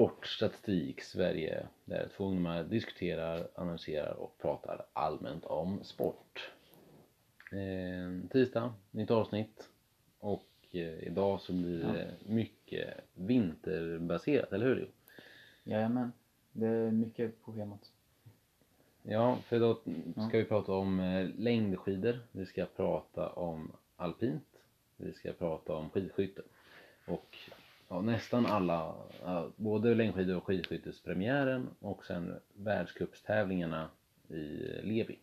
Sportstatistik Sverige där två ungdomar diskuterar, analyserar och pratar allmänt om sport. Eh, tisdag, nytt avsnitt och eh, idag så blir det mycket vinterbaserat, eller hur Leo? Jajamän, det är mycket på schemat. Ja, för Ja. ska vi prata om eh, längdskidor, vi ska prata om alpint, vi ska prata om skidskytte. Och ja, nästan alla, både längdskidor och skidskyttespremiären och sen världscupstävlingarna i Levi.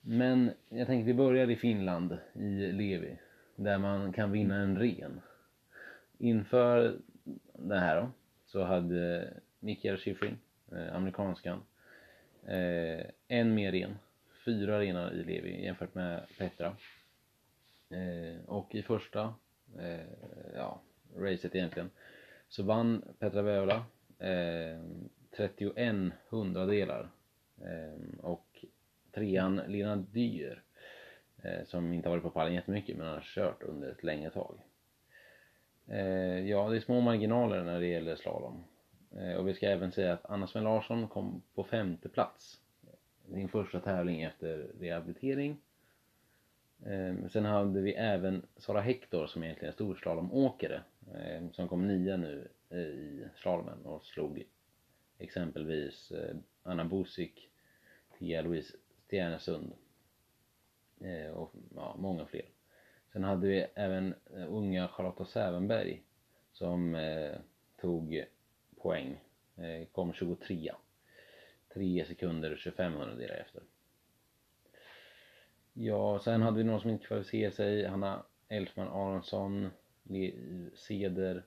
Men jag tänkte vi börjar i Finland, i Levi, där man kan vinna en ren. Inför det här då, så hade Mikael Shiffrin, eh, amerikanskan, eh, en mer ren, fyra renar i Levi jämfört med Petra. Eh, och i första, ja, racet egentligen, så vann Petra Vävla. eh, 31 hundradelar eh, och trean Lena Dyer eh, som inte har varit på pallen jättemycket men har kört under ett längre tag. Eh, ja, det är små marginaler när det gäller slalom. Eh, och vi ska även säga att Anna Sven Larsson kom på femte plats. Sin första tävling efter rehabilitering. Eh, sen hade vi även Sara Hector som egentligen är storslalomåkare. Eh, som kom nia nu eh, i slalomen och slog exempelvis eh, Anna Bosik, Tia-Louise Stjärnesund och ja, många fler. Sen hade vi även unga Charlotta Sävenberg som eh, tog poäng, eh, kom 23 3 sekunder och 25 hundradelar efter. Ja, sen hade vi någon som inte kvalificerade sig, Hanna Elfman Aronsson, Ceder,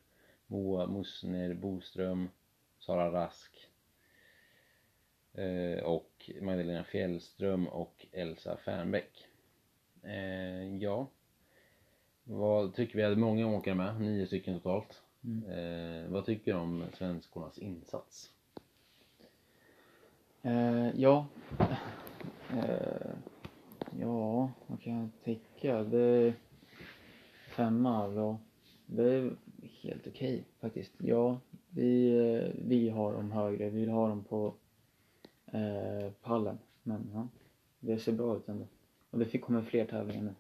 Moa Musner Boström, Sara Rask eh, och Magdalena Fjällström och Elsa Fernbäck. Eh, ja, vad tycker vi? hade många åkare med, nio stycken totalt. Mm. Eh, vad tycker du om svenskornas insats? Eh, ja. Eh, ja, vad kan jag tycka? Det är femma, ja. Det är helt okej faktiskt. Ja, vi, eh, vi har dem högre. Vi vill ha dem på eh, pallen. Men ja, det ser bra ut ändå. Och det fick komma fler tävlingar nu.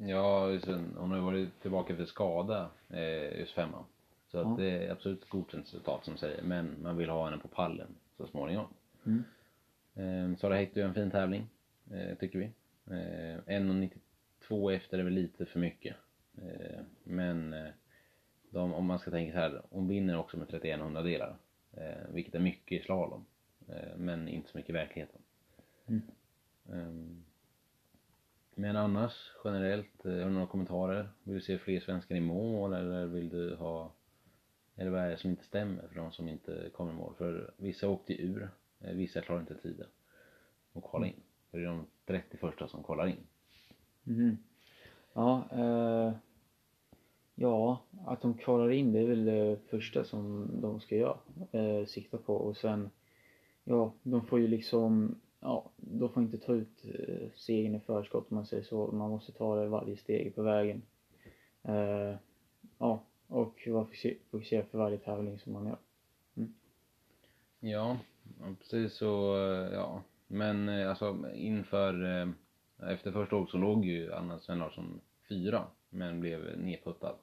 Ja, sen, hon har ju varit tillbaka efter skada, eh, just femman. Så att Ja. det är absolut ett godkänt resultat som säger, men man vill ha henne på pallen så småningom. Mm. Eh, Sara Hector gör en fin tävling, eh, tycker vi. Eh, 1,92 efter är väl lite för mycket. Eh, men eh, de, om man ska tänka så här, hon vinner också med 31 hundradelar. Eh, vilket är mycket i slalom. Men inte så mycket i verkligheten. Mm. Ehm, men annars generellt, har du några kommentarer? Vill du se fler svenskar i mål eller vill du ha eller vad är det som inte stämmer för de som inte kommer i mål? För vissa åkte ur, vissa klarar inte tiden och kvala in. För det är de 30 första som kvalar in. Mhm. Ja, eh, ja, att de kvalar in det är väl det första som de ska göra, eh, sikta på och sen, ja, de får ju liksom, ja, de får inte ta ut eh, segern i förskott om man säger så, man måste ta det varje steg på vägen. Eh, ja, och vara fokuserad för varje tävling som man gör. Mm. Ja, ja, precis så, eh, ja. Men eh, alltså inför, eh, efter första året så låg ju Anna Sven Larsson fyra, men blev nedputtad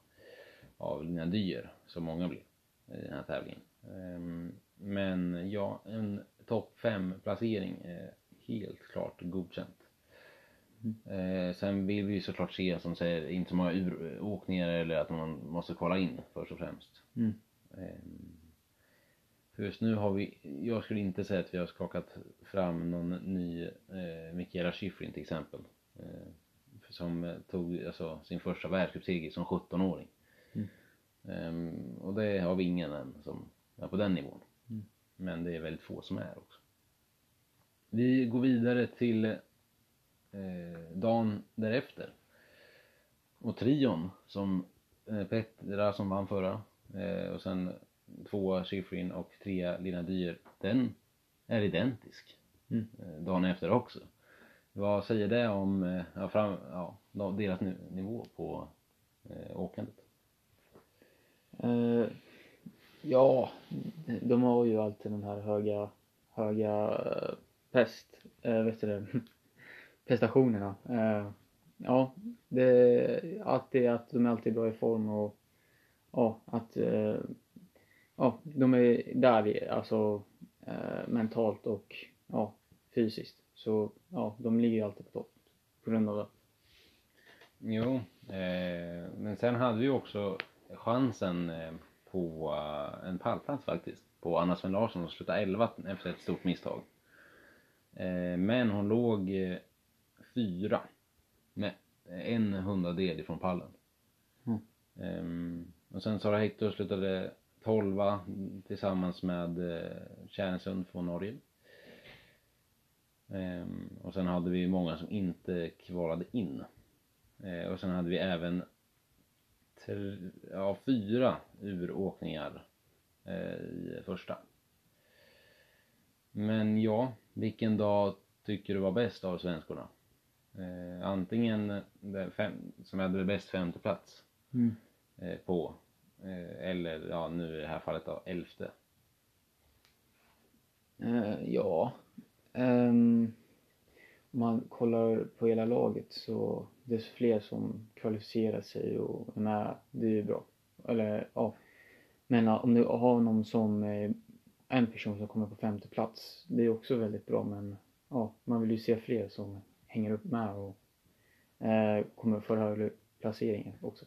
av Lina Dyer, som många blev i den här tävlingen. Ehm, Men ja, en topp fem placering är helt klart godkänt. Eh, sen vill vi ju såklart se, som säger, inte så många uråkningar eller att man måste kolla in först och främst. Mm. Ehm, för just nu har vi, jag skulle inte säga att vi har skakat fram någon ny eh, Mikaela Shiffrin till exempel. Eh, som tog alltså, sin första världscupseger som 17-åring. Och det har vi ingen än som är på den nivån. Mm. Men det är väldigt få som är också. Vi går vidare till eh, dagen därefter. Och trion som eh, Petra som vann förra eh, och sen tvåa Schifrin och trea Lina Dyer. Den är identisk Mm. eh, dagen efter också. Vad säger det om eh, ja, fram, ja, deras nivå på eh, åkandet? Eh, ja, de har ju alltid de här höga, höga eh, pest, eh, vet du det, prestationerna. Eh, ja, det är alltid att de är alltid bra i form och ja, att eh, ja, de är där alltså eh, mentalt och ja, fysiskt. Så ja, de ligger ju alltid på topp på grund av det. Jo, eh, men sen hade vi också chansen eh, på eh, en pallplats faktiskt. På Anna Sven Larsson som slutade 11 efter ett stort misstag. Eh, men hon låg fyra med en hundradel ifrån pallen. Mm. Ehm, och sen Sara Hector slutade 12 tillsammans med Kärnsund från Norge. Ehm, och sen hade vi många som inte kvalade in. Och sen hade vi även tre, ja, fyra uråkningar eh, i första. Men ja, vilken dag tycker du var bäst av svenskorna? Eh, antingen den fem, som hade bäst femte plats Mm. eh, på eh, eller ja nu i det här fallet då elfte. Eh, ja. Ehm, om man kollar på hela laget så desto fler som kvalificerar sig och är med, det är ju bra. Eller ja. Men om du har någon som eh, en person som kommer på femte plats, det är också väldigt bra men ja, man vill ju se fler som hänger upp med och eh, kommer för högre placeringar också.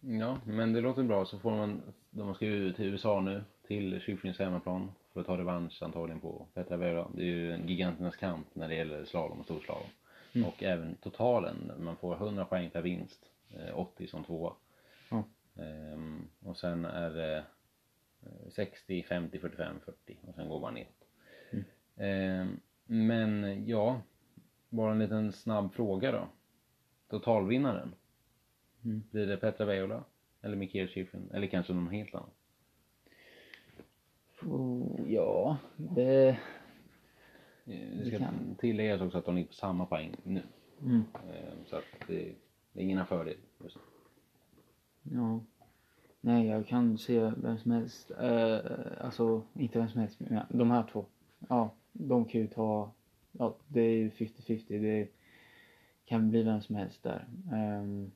Ja, men det låter bra så får man, de ska ju till USA nu, till Kyflings hemmaplan för att ta revansch antagligen på Petra Vera. Det är ju en giganternas kamp när det gäller slalom och storslalom. Mm. Och även totalen, man får 100 poäng per vinst, eh, 80 som tvåa. Ja. Ehm, och sen är det eh, 60, 50, 45, 40 och sen går man neråt. Mm. Ehm, men ja, bara en liten snabb fråga då. Totalvinnaren, Mm. blir det Petra Veola? Eller Mikael Shiffrin? Eller kanske någon helt annan? Oh, ja, det... Eh, Det ska kan. tilläggas också att de ligger på samma poäng nu. Mm. Ehm, Så att det, det är ingen fördel just. Ja. Nej, jag kan se vem som helst. Eh, alltså, inte vem som helst, men de här två. Ja, de kan ju ta... Ja, det är ju 50-50. Det kan bli vem som helst där. Ehm,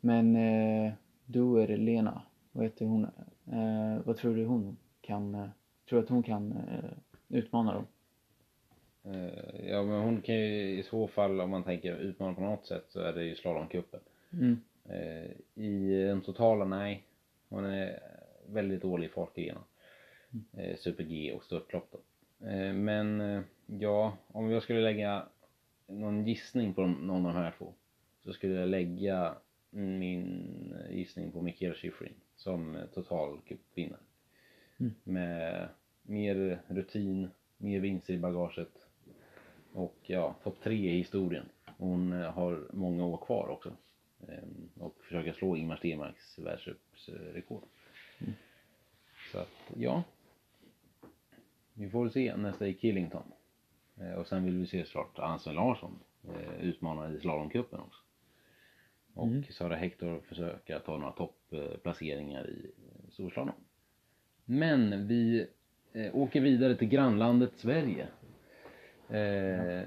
men eh, då är Lena. Vad heter hon? Eh, vad tror du hon kan... Eh, tror du att hon kan eh, utmana dem? Eh, Ja men hon kan ju i så fall om man tänker utmana på något sätt så är det ju slalomcupen. Mm. Eh, I den totala, nej. Hon är väldigt dålig i fartgrenar. Eh, Super-G och störtlopp då. Men ja, om jag skulle lägga någon gissning på någon av de här två. Så skulle jag lägga min gissning på Mikael Shiffrin som totalcupvinnare. Mm. Med mer rutin, mer vinster i bagaget. Och ja, topp tre i historien. Hon eh, har många år kvar också. Ehm, Och försöka slå Ingmar Stenmarks världscupsrekord. Så att, ja. Vi får se nästa i Killington. Eh, Och sen vill vi se såklart Ann-Sven Larsson eh, utmana i slalomcupen också. Och Mm. Sara Hector försöka ta några topplaceringar i storslalom. Men vi åker vidare till grannlandet Sverige. Eh,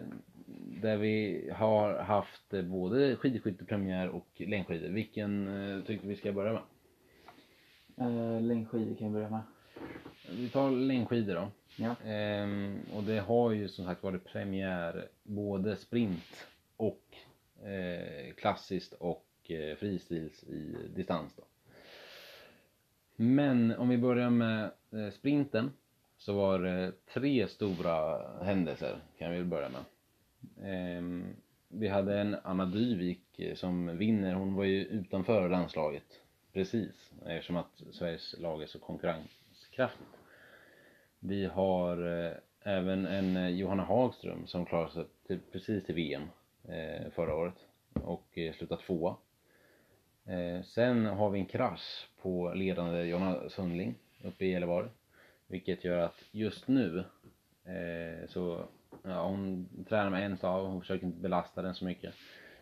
Där vi har haft eh, både skidskyttepremiär och längdskidor. Vilken eh, tycker vi ska börja med? Uh, Längdskidor kan jag börja med. Vi tar längdskidor då. Ja. Ehm, och det har ju som sagt varit premiär både sprint och eh, klassiskt och eh, fristils i distans då. Men om vi börjar med eh, sprinten så var det tre stora händelser kan vi väl börja med. Ehm, vi hade en Anna Dyvik eh, som vinner, hon var ju utanför landslaget precis eftersom att Sveriges lag är så konkurrenskraftigt. Vi har eh, även en eh, Johanna Hagström som klarade sig till, precis till VM eh, förra året och eh, slutade tvåa. Eh, sen har vi en krasch på ledande Jonna Sundling uppe i Gällivare. Vilket gör att just nu eh, så, ja hon tränar med en stav, hon försöker inte belasta den så mycket.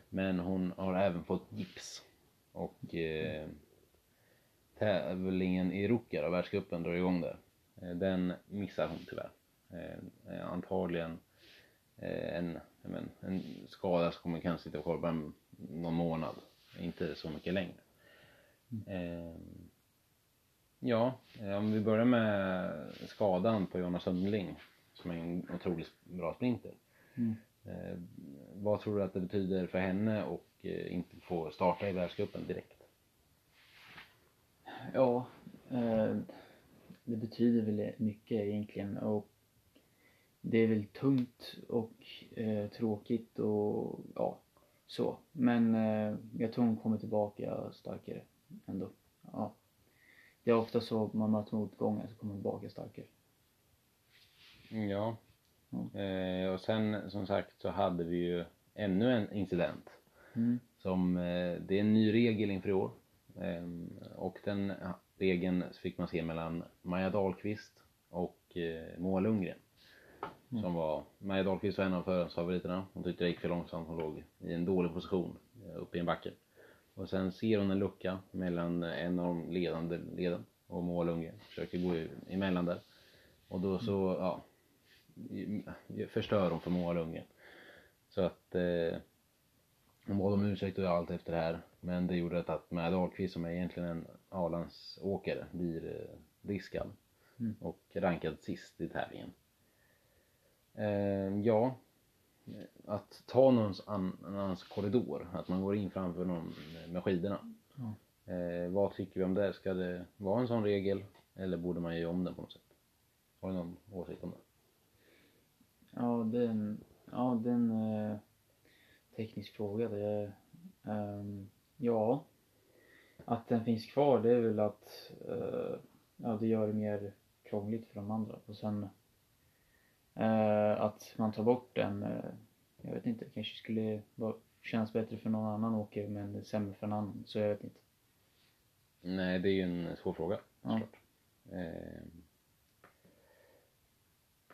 Men hon har även fått gips. Och eh, tävlingen i Ruka, världscupen, drar igång där. Eh, den missar hon tyvärr. Eh, eh antagligen eh, en, men, en skada som kommer kanske sitta kvar bara någon månad, inte så mycket längre. Mm. Ja, om vi börjar med skadan på Jonas Sundling som är en otroligt bra sprinter. Mm. Eh, vad tror du att det betyder för henne och eh, inte få starta i världscupen direkt? Ja, eh, det betyder väl mycket egentligen och det är väl tungt och eh, tråkigt och ja, så. Men eh, jag tror hon kommer tillbaka starkare ändå. Ja. Det är ofta så man möter motgångar så kommer man tillbaka starkare. Ja. Mm. Eh, och sen som sagt så hade vi ju ännu en incident. Mm. Som, eh, det är en ny regel inför i år. Eh, och den regeln fick man se mellan Maja Dahlqvist och eh, Moa Lundgren. Mm. Som var, Maja Dahlqvist var en av förhandsfavoriterna. Hon tyckte det gick för långsamt. Hon låg i en dålig position uppe i en backe. Och sen ser hon en lucka mellan en av de ledande leden och Moa Lundgren. Försöker gå emellan där. Och då så, ja, förstör hon för Moa Lundgren. Så att eh, hon bad om ursäkt och allt efter det här. Men det gjorde att med Dahlqvist som är egentligen en A-landsåkare blir eh, diskad. Mm. Och rankad sist i tävlingen. Eh, ja, att ta någons annans korridor, att man går in framför någon med skidorna. Mm. Eh, vad tycker vi om det? Ska det vara en sån regel eller borde man göra om den på något sätt? Har du någon åsikt om det? Ja, det är en, ja, det är en eh, teknisk fråga. Det, um, ja, att den finns kvar det är väl att uh, ja, det gör det mer krångligt för de andra. Och sen att man tar bort den, uh, jag vet inte, kanske skulle kännas bättre för någon annan åkare men sämre för en annan. Så jag vet inte. Nej, det är ju en svår fråga ja. Eh,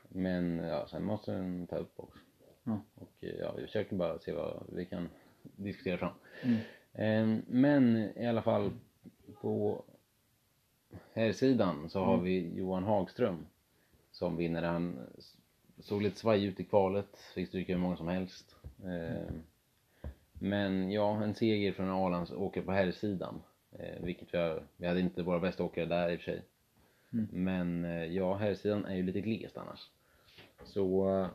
men ja, sen måste den ta upp också. Mm. Och ja, vi försöker bara se vad vi kan diskutera fram. Mm. Eh, men i alla fall på här sidan så har mm. vi Johan Hagström som vinner. Han såg lite svaj ut i kvalet, fick stryka hur många som helst. Eh, men ja, en seger från Arlands åker på här sidan. Eh, vilket vi, har, vi hade inte våra bästa åkare där i och för sig. Mm. Men eh, ja, här sidan är ju lite glest annars. Så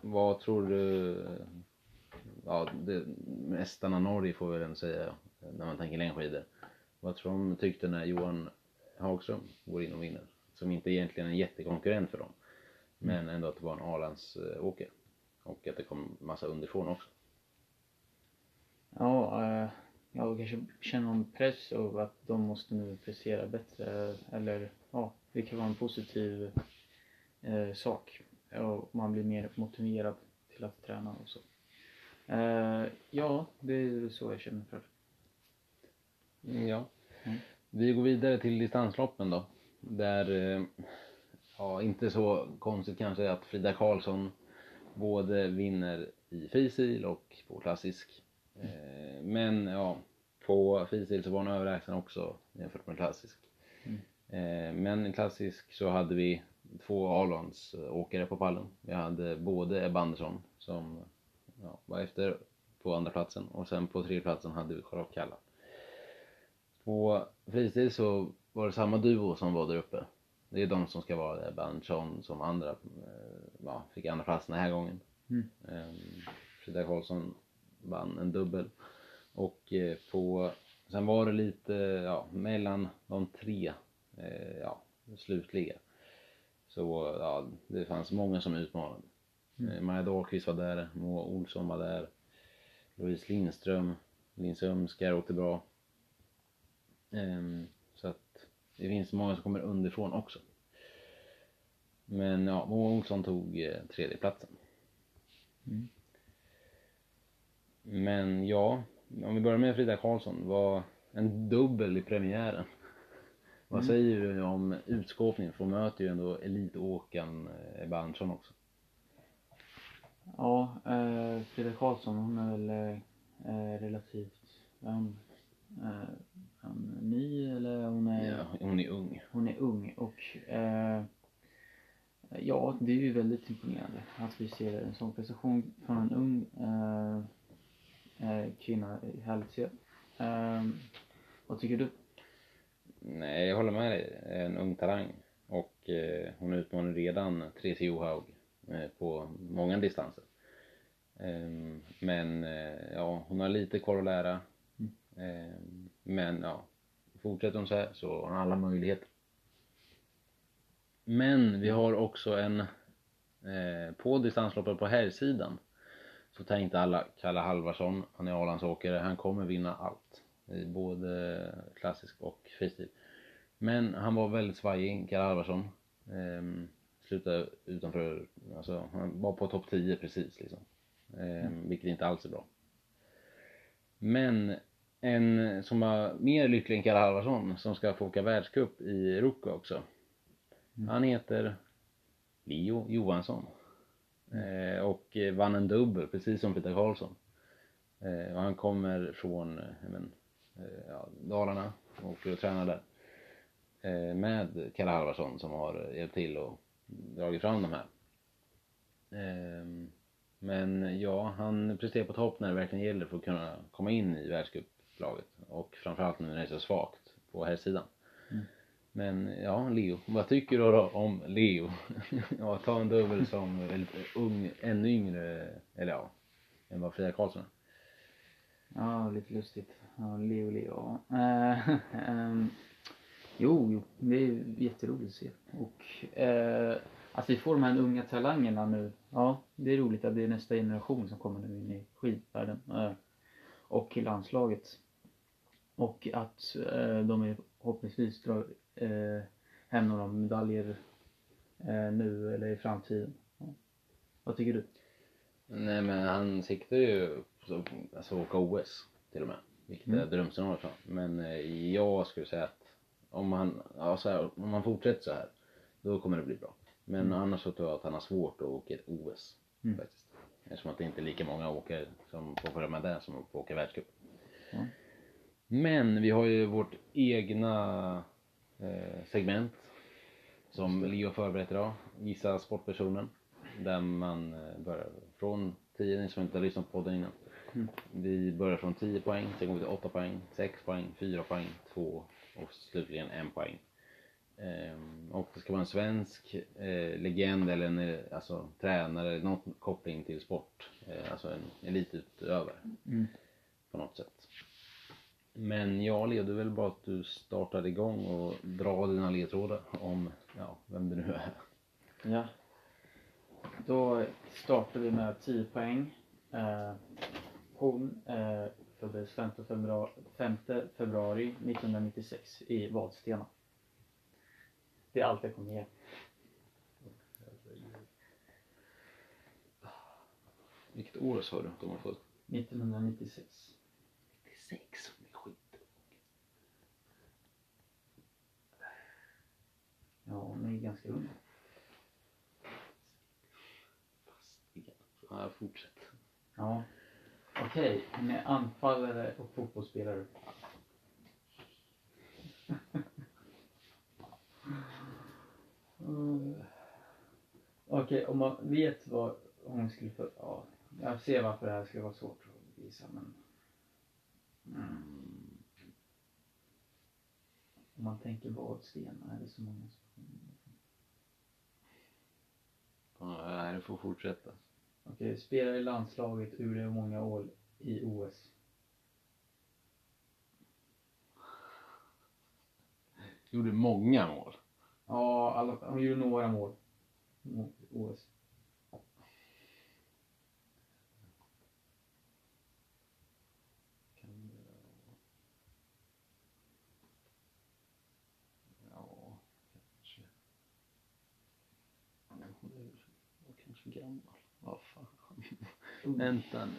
vad tror du, ja det, mästarna Norge får vi väl säga när man tänker längdskidor. Vad tror de tyckte när Johan Hagström går in och vinner? Som inte egentligen är en jättekonkurrent för dem. Men ändå att det var en A-landsåker. Och att det kom massa underifrån också. Ja, äh, jag kanske känner någon press av att de måste nu prestera bättre. Eller ja, det kan vara en positiv eh, sak och man blir mer motiverad till att träna och så. Uh, ja, det är så jag känner för Ja. Mm. Vi går vidare till distansloppen då. Där, uh, ja inte så konstigt kanske att Frida Karlsson både vinner i frisil och på klassisk. Mm. Men ja, på frisil så var hon överlägsen också jämfört med klassisk. Mm. Men i klassisk så hade vi två A-landsåkare på pallen. Vi hade både Ebba Andersson som ja, var efter på andra platsen och sen på tredje platsen hade vi Charlotte Kalla. På fritid så var det samma duo som var där uppe. Det är de som ska vara Ebba Andersson som andra, eh, ja, fick andra plats den här gången. Mm. Ehm, Frida Karlsson vann en dubbel. Och eh, på, sen var det lite, ja, mellan de tre, eh, ja, slutliga. Så ja, det fanns många som utmanade. Mm. Maja Dahlqvist var där, Moa Olsson var där, Louise Lindström, Linn Sömskär åkte bra. Um, att det finns många som kommer underifrån också. Men ja, Moa Olsson tog eh, tredjeplatsen. Mm. Men ja, om vi börjar med Frida Karlsson, var en dubbel i premiären. Vad mm. säger du om utskåpningen? För hon möter ju ändå elitåkaren Ebba eh, Andersson också. Ja, eh, Frida Karlsson hon är väl eh, relativt, um, eh, han ny eller hon är... Ja, hon är ung. Hon är ung och eh, ja, det är ju väldigt imponerande att vi ser en sån prestation från en ung eh, eh kvinna i Hälsö. Eh, vad tycker du? Nej, jag håller med dig. En ung talang. Och eh, hon utmanar redan Therese Johaug eh, på många distanser. Ehm, men eh, ja, hon har lite kvar att lära. Mm. Ehm, men ja, fortsätter hon så här så har hon alla möjligheter. Men vi har också en eh, på distansloppet på här sidan så tänkte alla Kalle Halvarsson, han är Arlandsåkare, han kommer vinna allt. I både klassisk och fristil. Men han var väldigt svajig, Kalle Halvarsson. Ehm, slutade utanför, alltså han var på topp 10 precis liksom. Ehm, vilket inte alls är bra. Men en som var mer lycklig än Kalle Halvarsson som ska få åka världscup i Ruka också. Han heter Leo Johansson. Eh, och vann en dubbel precis som Peter Karlsson. Eh, och han kommer från eh, men, eh, ja, Dalarna och åker och tränar där. Eh, med Kalle Halvarsson som har hjälpt till och dragit fram de här. Ehm, men ja, han presterar på topp när det verkligen gäller för att kunna komma in i världscuplaget. Och framförallt nu när det är så svagt på här sidan. Mm. Men ja, Leo. Vad tycker du då om Leo? ja, ta en dubbel som lite ung, ännu yngre, eller ja, än vad Frida Karlsson är. Ja, lite lustigt. Ja, Leo, Leo. Eh, ehm, jo, jo, det är jätteroligt att se. Och eh, att vi får de här unga talangerna nu. Ja, det är roligt att det är nästa generation som kommer nu in i skidvärlden. Eh, och i landslaget. Och att eh, de är förhoppningsvis drar eh, hem några medaljer eh, nu eller i framtiden. Ja. Vad tycker du? Nej men han siktar ju på att alltså, åka OS till och med. Vilket är Mm. drömscenariot för honom. Men eh, jag skulle säga att om han, ja, så här, om han fortsätter så här då kommer det bli bra. Men annars så tror jag att han har svårt att åka ett OS Mm. faktiskt. Eftersom att det inte är lika många åkare som får följa med där som får åka världscup. Ja. Men vi har ju vårt egna eh, segment som Leo förberett idag. Gissa sportpersonen. Där man eh, börjar från 10, ni som inte har lyssnat på podden innan. Mm. Vi börjar från 10 poäng, sen går vi till 8 poäng, 6 poäng, 4 poäng, 2 och slutligen 1 poäng. Ehm, och det ska vara en svensk eh, legend eller en eh, alltså, tränare eller någon koppling till sport. Eh, alltså en elitutövare Mm. på något sätt. Men ja, Leo, det är väl bara att du startar igång och drar dina ledtrådar om, ja, vem det nu är. Ja. Då startar vi med 10 poäng. Eh, hon eh, föddes 5 februari, 5 februari 1996 i Vadstena. Det är allt jag kommer ge. Vilket år sa du att de var född? 1996. 96, det är skit. Ja, hon är ganska ung. Ja, fortsätt. Ja. Okej, hon är anfallare och fotbollsspelare. Mm. Okej, om man vet vad hon skulle få... Ja, jag ser varför det här skulle vara svårt att gissa, men... Mm. Om man tänker Vadstena, är det så många som... Ja, nej, du får fortsätta. Okej, spelar i landslaget ur det många år i OS. Gjorde många mål. Ja, alla, hon gjorde några mål. OS. Kan det vara- Ja, kanske. Ja, hon är var kanske gammal. Vad fan. Ung, Vänta nu.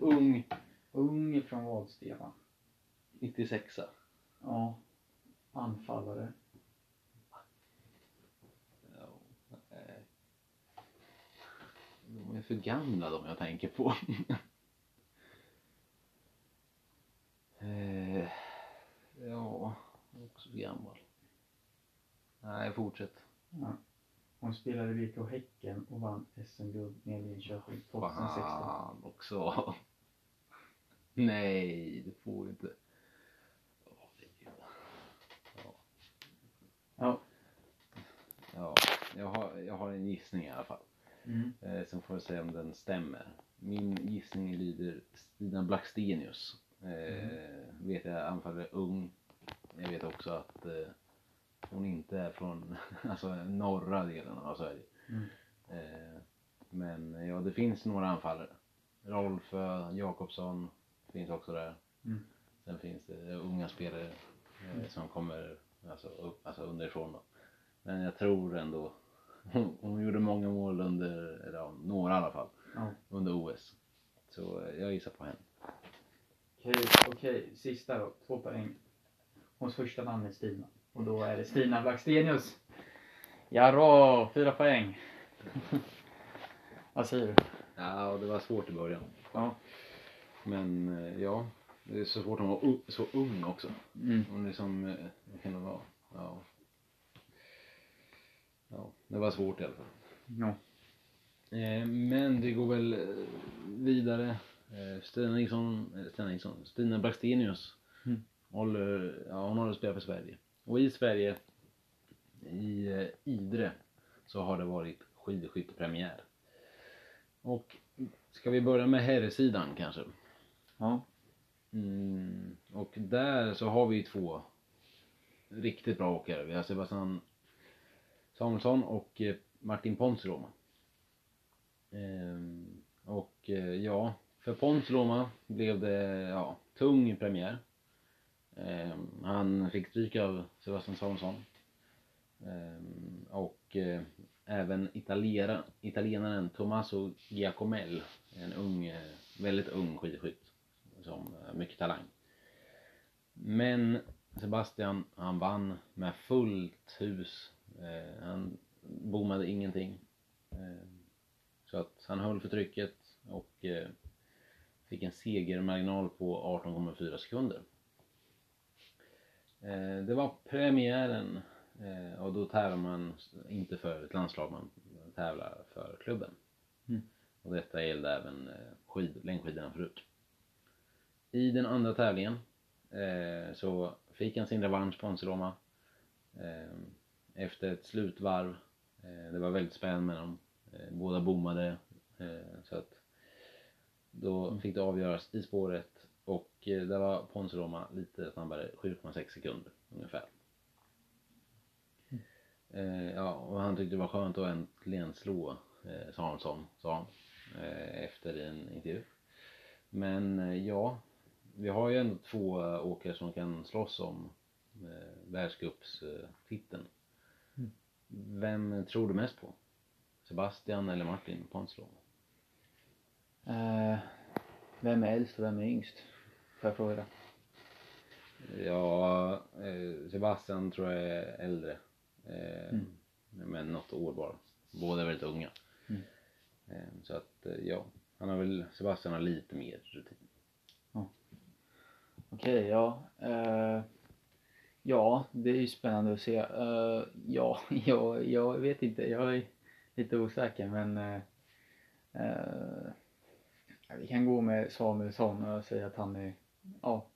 Ung. ung från Vadstena. 96 Ja. Anfallare. Ja, nej. De är för gamla de jag tänker på. eh, ja, också för gammal. Nej, fortsätt. Ja. Hon spelade i BK Häcken och vann SM-guld med Linköping 2016. Fan också. Nej, det får vi inte. Åh, Ja. Ja. Ja, jag har, jag har en gissning i alla fall. Mm. Eh, sen får vi se om den stämmer. Min gissning lyder Stina Blackstenius. Eh, Vet jag anfallare ung. Jag vet också att eh, hon inte är från alltså, norra delen av Sverige. Mm. Eh, men ja, det finns några anfallare. Rolf eh, Jakobsson finns också där. Mm. Sen finns det unga spelare eh, som kommer alltså, upp, alltså underifrån då. Men jag tror ändå hon, gjorde många mål under, eller ja, några i alla fall, Ja. under OS. Så eh, jag gissar på henne. Okej, okej, sista då. Två poäng. Hons första namn är Stina. Och då är det Stina Blackstenius. Jarå, fyra poäng. Vad säger du? Ja, och det var svårt i början. Ja. Men eh, ja, det är så svårt att vara så ung också. Mm. Hon är som, eh, vad kan det vara? Ja. Ja, det var svårt i alla fall. Ja. Eh, men det går väl vidare. Eh, Stina Nilsson, Stina Nilsson, Stina Blackstenius Mm. håller, ja, hon håller spela för Sverige. Och i Sverige, i eh, Idre, så har det varit skidskyttepremiär. Och ska vi börja med herrsidan kanske? Ja. Mm, och där så har vi två riktigt bra åkare. Vi har Sebastian Samuelsson och eh, Martin Ponsiluoma. Ehm, och eh, ja, för Ponsiluoma blev det ja, tung premiär. Eh, han fick stryk av Sebastian Samuelsson. Eh, och eh, även italiera, italienaren Tommaso Giacomel, en ung, eh, väldigt ung skidskytt som eh, mycket talang. Men Sebastian, han vann med fullt hus. Eh, han bommade ingenting. Eh, så att han höll för trycket och eh, fick en segermarginal på 18,4 sekunder. Eh, det var premiären eh, och då tävlar man inte för ett landslag, man tävlar för klubben. Mm. Och detta gällde även eh, skid, längdskidorna förut. I den andra tävlingen så fick han sin revansch på Anseloma. Efter ett slutvarv. Det var väldigt spännande med dem. Båda bommade. Så att då fick det avgöras i spåret och eh, där var Ponsiluoma lite snabbare, 7,6 sekunder ungefär. Eh, ja, och han tyckte det var skönt att äntligen slå eh, Samuelsson, sa han eh, efter en intervju. Men ja, vi har ju ändå två åkare som kan slåss om eh, världscupstiteln. Mm. Vem tror du mest på? Sebastian eller Martin Ponsiluoma? Eh, vem är äldst och vem är yngst? Får jag fråga det? Ja, eh, Sebastian tror jag är äldre. Eh, Mm. Men något år bara. Båda är väldigt unga. Mm. Eh, så att ja, han har väl, Sebastian har lite mer rutin. Okej, ja. Eh, ja, det är ju spännande att se. Ja, ja, jag vet inte. Jag är lite osäker men vi kan gå med Samuelsson och säga att han är, ja,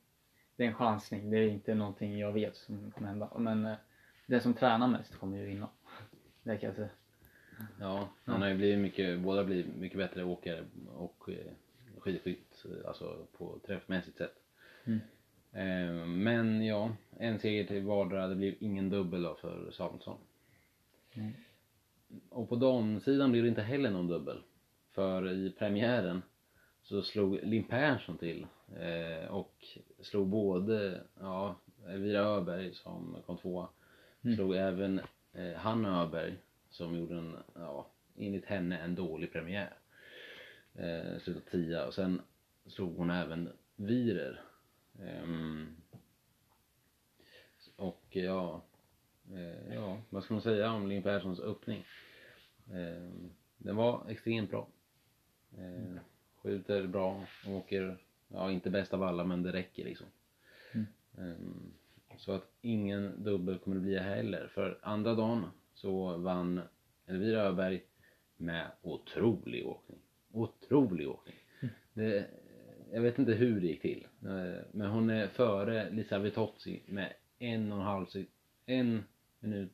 det är en chansning. Det är inte någonting jag vet som kommer hända. Men eh, den som tränar mest kommer ju vinna. Det kan jag säga. Ja, han har ju blivit mycket, båda blivit mycket bättre åkare och eh, skidskytt, eh, alltså på träffmässigt sätt. Mm. Eh, men ja, en seger till vardera, det blev ingen dubbel då för Samuelsson. Mm. Och på damsidan blev det inte heller någon dubbel. För i premiären så slog Linn Persson till eh, och slog både, ja, Elvira Öberg som kom tvåa, Mm. slog även eh, Hanna Öberg som gjorde en, ja, enligt henne en dålig premiär. Eh, slutade tia och sen slog hon även Virer. Ehm, och ja, eh, ja, vad ska man säga om Linn Perssons öppning? Eh, den var extremt bra. Eh, skjuter bra, åker, ja inte bäst av alla men det räcker liksom. Mm. Eh, så att ingen dubbel kommer det bli heller. För andra dagen så vann Elvira Öberg med otrolig åkning. Otrolig åkning. Det, jag vet inte hur det gick till. Eh, Men hon är före Lisa Vitozzi med en och en halv en minut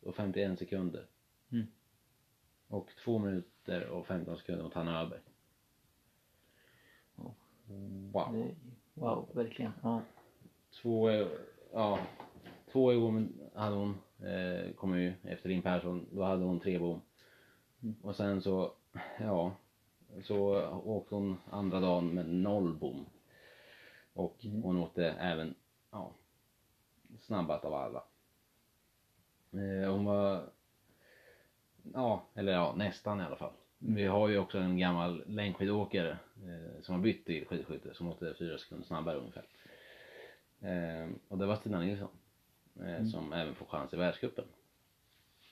och 51 sekunder. Mm. Och två minuter och 15 sekunder mot Hanna Öberg. Wow. Wow, verkligen. Ja. Två, eh, ja, två bom hade hon, eh, kom ju efter Linn Persson, då hade hon tre bom. Mm. Och sen så, ja, så åkte hon andra dagen med noll bom. Och Mm. hon åkte även, ja, snabbast av alla. Eh, hon var, ja, eller ja, nästan i alla fall. Vi har ju också en gammal längdskidåkare eh, som har bytt till skidskytte som åkte fyra sekunder snabbare ungefär. Eh, och det var Stina Nilsson eh, som även får chans i världscupen.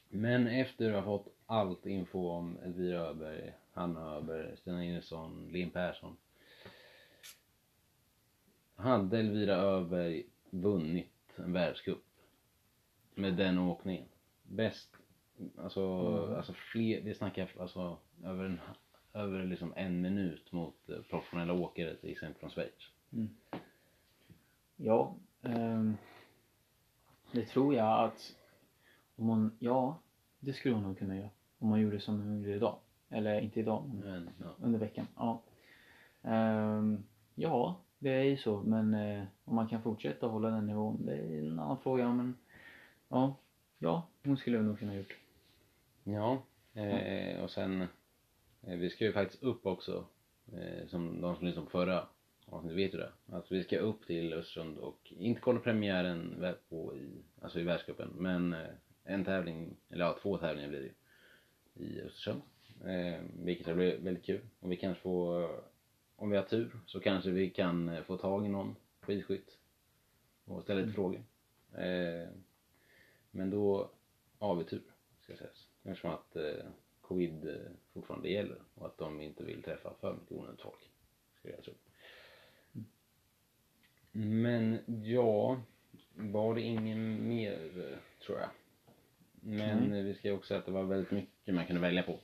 Men efter att ha fått allt info om Elvira Öberg, Hanna Öberg, Stina Nilsson, Linn Persson. Hade Elvira Öberg vunnit en världscup med den åkningen. Bäst, alltså, alltså fler, vi snackar alltså över en, över liksom en minut mot eh, professionella åkare till exempel från Schweiz. Ja, ehm, det tror jag att om hon, ja, det skulle hon nog kunna göra. Om hon gjorde som hon gjorde idag. Eller inte idag, men Men, ja. under veckan. Ja. Ehm, ja, det är ju så. Men eh, om man kan fortsätta hålla den nivån, det är en annan fråga. Men ja, ja hon skulle nog kunna gjort. Ja, eh, och sen eh, vi ska ju faktiskt upp också eh, som de som lyssnade på förra avsnittet vet ju det. Att vi ska upp till Östersund och inte kolla premiären på i, alltså i världscupen men eh, en tävling, eller ja två tävlingar blir det ju i Östersund. Eh, vilket ska bli väldigt kul och vi kanske får, om vi har tur så kanske vi kan eh, få tag i någon skidskytt och ställa lite frågor. Eh, men då har vi tur ska sägas. Eftersom att eh, covid eh, fortfarande gäller och att de inte vill träffa för mycket onödigt folk. Skulle jag tro. Men ja, var det ingen mer eh, tror jag. Men eh, vi ska ju också säga att det var väldigt mycket man kunde välja på.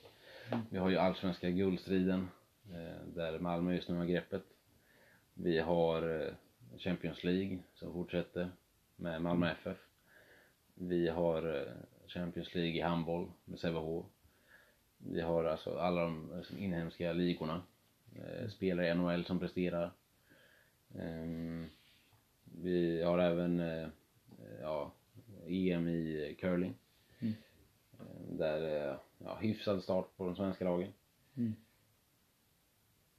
Vi har ju allsvenska guldstriden eh, där Malmö just nu har greppet. Vi har Champions League som fortsätter med Malmö FF. Vi har Champions League i handboll med Sävehof. Vi har alltså alla de inhemska ligorna. Eh, spelare i NHL som presterar. Ehm, vi har även eh, ja, EM i curling. Mm. Eh, Där, eh, ja, hyfsad start på de svenska lagen. Mm.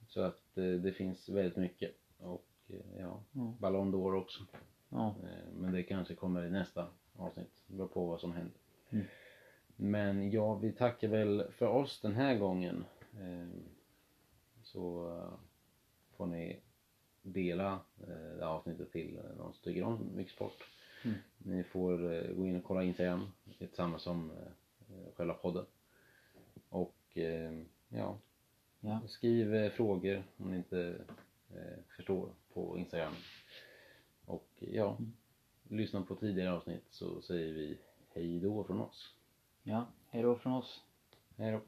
Så att eh, det finns väldigt mycket. Och eh, ja, Ja. Ballon d'Or också. Ja, Eh, Men det kanske kommer i nästa avsnitt. Det beror på vad som händer. Mm. Men ja, vi tackar väl för oss den här gången. Eh, Så eh, får ni dela eh, det här avsnittet till någon som tycker om mycket. Mm. Ni får eh, gå in och kolla Instagram. Det är samma som själva podden. Och eh, ja, ja. Skriv frågor om ni inte förstår på Instagram. Och ja, lyssna på tidigare avsnitt så säger vi hej då från oss ja. Hej då från oss. Hej då.